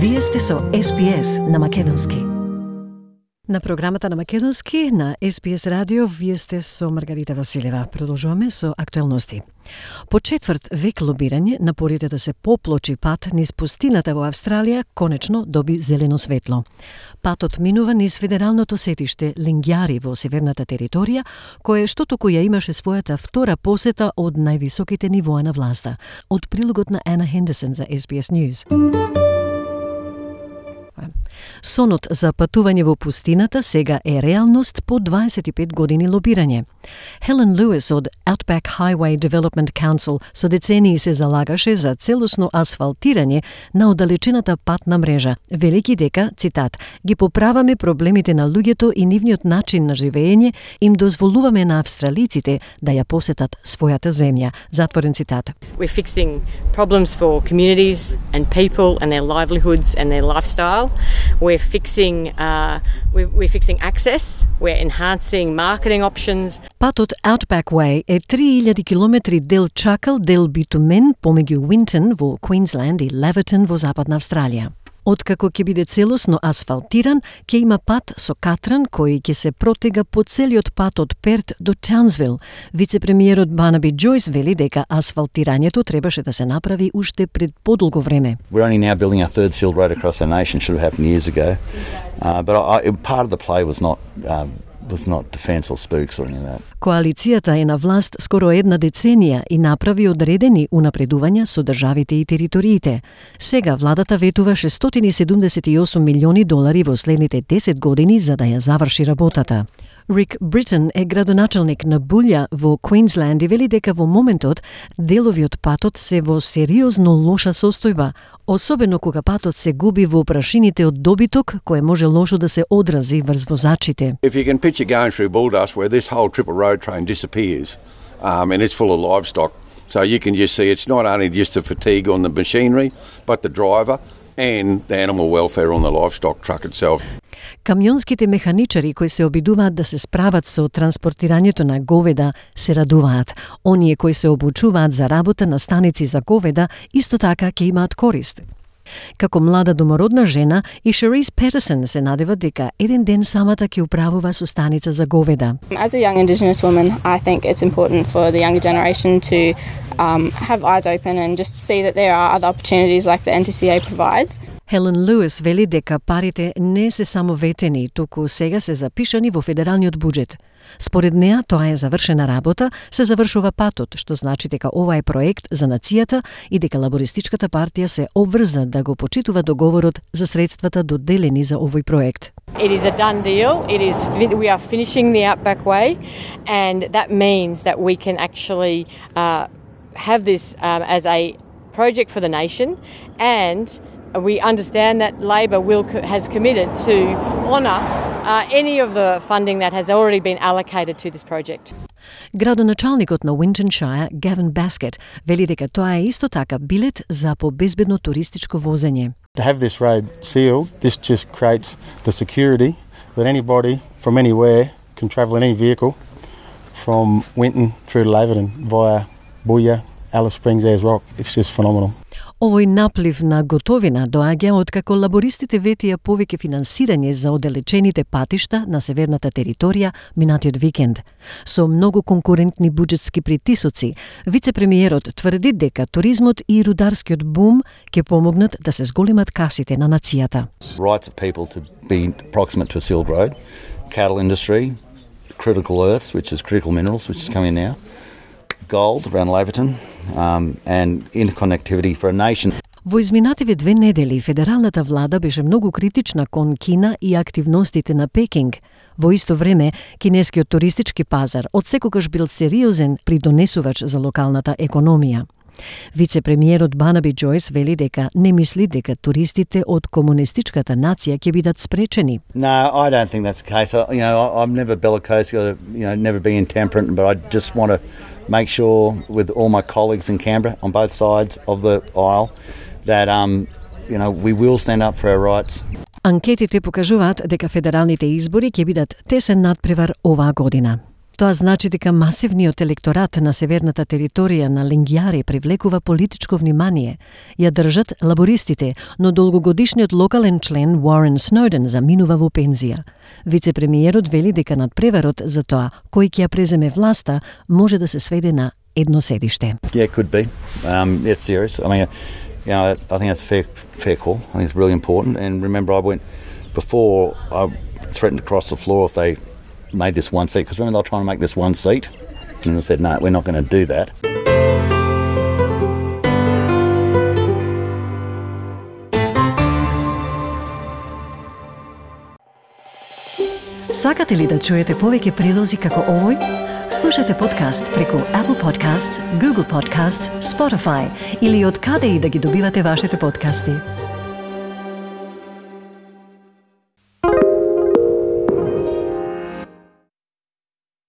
Вие сте со SPS на Македонски. На програмата на Македонски на SPS радио вие сте со Маргарита Василева. Продолжуваме со актуелности. По четврт век лобирање, напорите да се поплочи пат низ пустината во Австралија конечно доби зелено светло. Патот минува низ федералното сетиште Лингјари во северната територија, кое што току ја имаше својата втора посета од највисоките нивоа на власта. Од прилогот на Ана Хендерсон за SBS News. Сонот за патување во пустината сега е реалност по 25 години лобирање. Хелен Луис од Outback Highway Development Council со децении се залагаше за целосно асфалтирање на оддалечената патна мрежа. Велики дека, цитат, ги поправаме проблемите на луѓето и нивниот начин на живење, им дозволуваме на австралиците да ја посетат својата земја. Затворен цитат. We're fixing problems for communities and people and their livelihoods and their lifestyle. We're fixing, uh, we're, fixing access. We're enhancing marketing options. Патот Outback Way е 3000 километри дел чакал, дел битумен помеѓу Уинтон во Квинсленд и Левертон во Западна Австралија. Откако ќе биде целосно асфалтиран, ќе има пат со катран кој ќе се протега по целиот пат од Перт до Чанзвил. Вице-премиерот Банаби Джойс вели дека асфалтирањето требаше да се направи уште пред подолго време. We're only now building our third sealed road across our nation. Should have happened years ago. Uh, but I, part of the play was not uh, was not the or spooks or anything that. Коалицијата е на власт скоро една деценија и направи одредени унапредувања со државите и териториите. Сега владата ветува 678 милиони долари во следните 10 години за да ја заврши работата. Рик Бритон е градоначалник на Булја во Квинсленд и вели дека во моментот делови од патот се во сериозно лоша состојба, особено кога патот се губи во прашините од добиток, кое може лошо да се одрази врз возачите. If you can picture going through Bulldust where this whole triple road train disappears um, and it's full of livestock, so you can just see it's not only just the fatigue on the machinery, but the driver and the animal welfare on the livestock truck itself. Камионските механичари кои се обидуваат да се справат со транспортирањето на говеда се радуваат. Оние кои се обучуваат за работа на станици за говеда исто така ќе имаат корист. Како млада домородна жена, и Шерис Петерсон се надева дека еден ден самата ќе управува со станица за говеда. As a young Indigenous woman, I think it's important for the younger generation to um, have eyes open and just see that there are other opportunities like the NTCA provides. Хелен Луис вели дека парите не се само ветени, туку сега се запишани во федералниот буџет. Според неа, тоа е завршена работа, се завршува патот, што значи дека ова е проект за нацијата и дека лабористичката партија се обврза да го почитува договорот за средствата доделени за овој проект. It is a done deal. It is we are finishing the Outback Way, and that means that we can actually uh, have this um, as a project for the nation and we understand that Labor will has committed to honour uh, any of the funding that has already been allocated to this project. Градоначалникот на Уинтоншајр, Гавин Баскет, вели дека тоа е исто така билет за побезбедно туристичко возење. To have this road sealed, this just creates the security that anybody from anywhere can travel in any vehicle from Winton through to Laverton via Booyah, Alice Springs, Ayers Rock. It's just phenomenal. Овој наплив на готовина доаѓа откако лабористите ветија повеќе финансирање за оделечените патишта на северната територија минатиот викенд. Со многу конкурентни буџетски притисоци, вице-премиерот тврди дека туризмот и рударскиот бум ќе помогнат да се зголемат касите на нацијата. Rights of people to be proximate to a silk road, cattle industry, critical earths, which is critical minerals, which is coming now, gold around Laverton, um, and interconnectivity for a nation. Во изминативе две недели федералната влада беше многу критична кон Кина и активностите на Пекинг. Во исто време, кинескиот туристички пазар од секогаш бил сериозен придонесувач за локалната економија. Вице-премиерот Банаби Джойс вели дека не мисли дека туристите од комунистичката нација ќе бидат спречени. No, I don't think that's the case. I, you know, I, I'm never bellicose, you know, never being intemperate, but I just want to make sure with all my colleagues in Canberra on both sides of the aisle that um, you know, we will stand up for our rights. Анкетите покажуваат дека федералните избори ќе бидат тесен надпревар оваа година. Тоа значи дека масивниот електорат на северната територија на Лингјари привлекува политичко внимание. Ја држат лабористите, но долгогодишниот локален член Уорен Сноден заминува во пензија. Вице-премиерот вели дека надпреварот за тоа кој ќе ја преземе власта може да се сведе на едно седиште. Yeah, could be. Um, it's serious. I mean, you know, I think that's a fair, fair call. I think it's really important. And remember, I went before I threatened to cross the floor if they made this one seat because remember they were trying to make this one seat, and they said, "No, we're not going to do that." Сакате ли да чуете повеќе прилози како овој? Слушате подкаст преку Apple Podcasts, Google Podcasts, Spotify или од каде и да ги добивате вашите подкасти.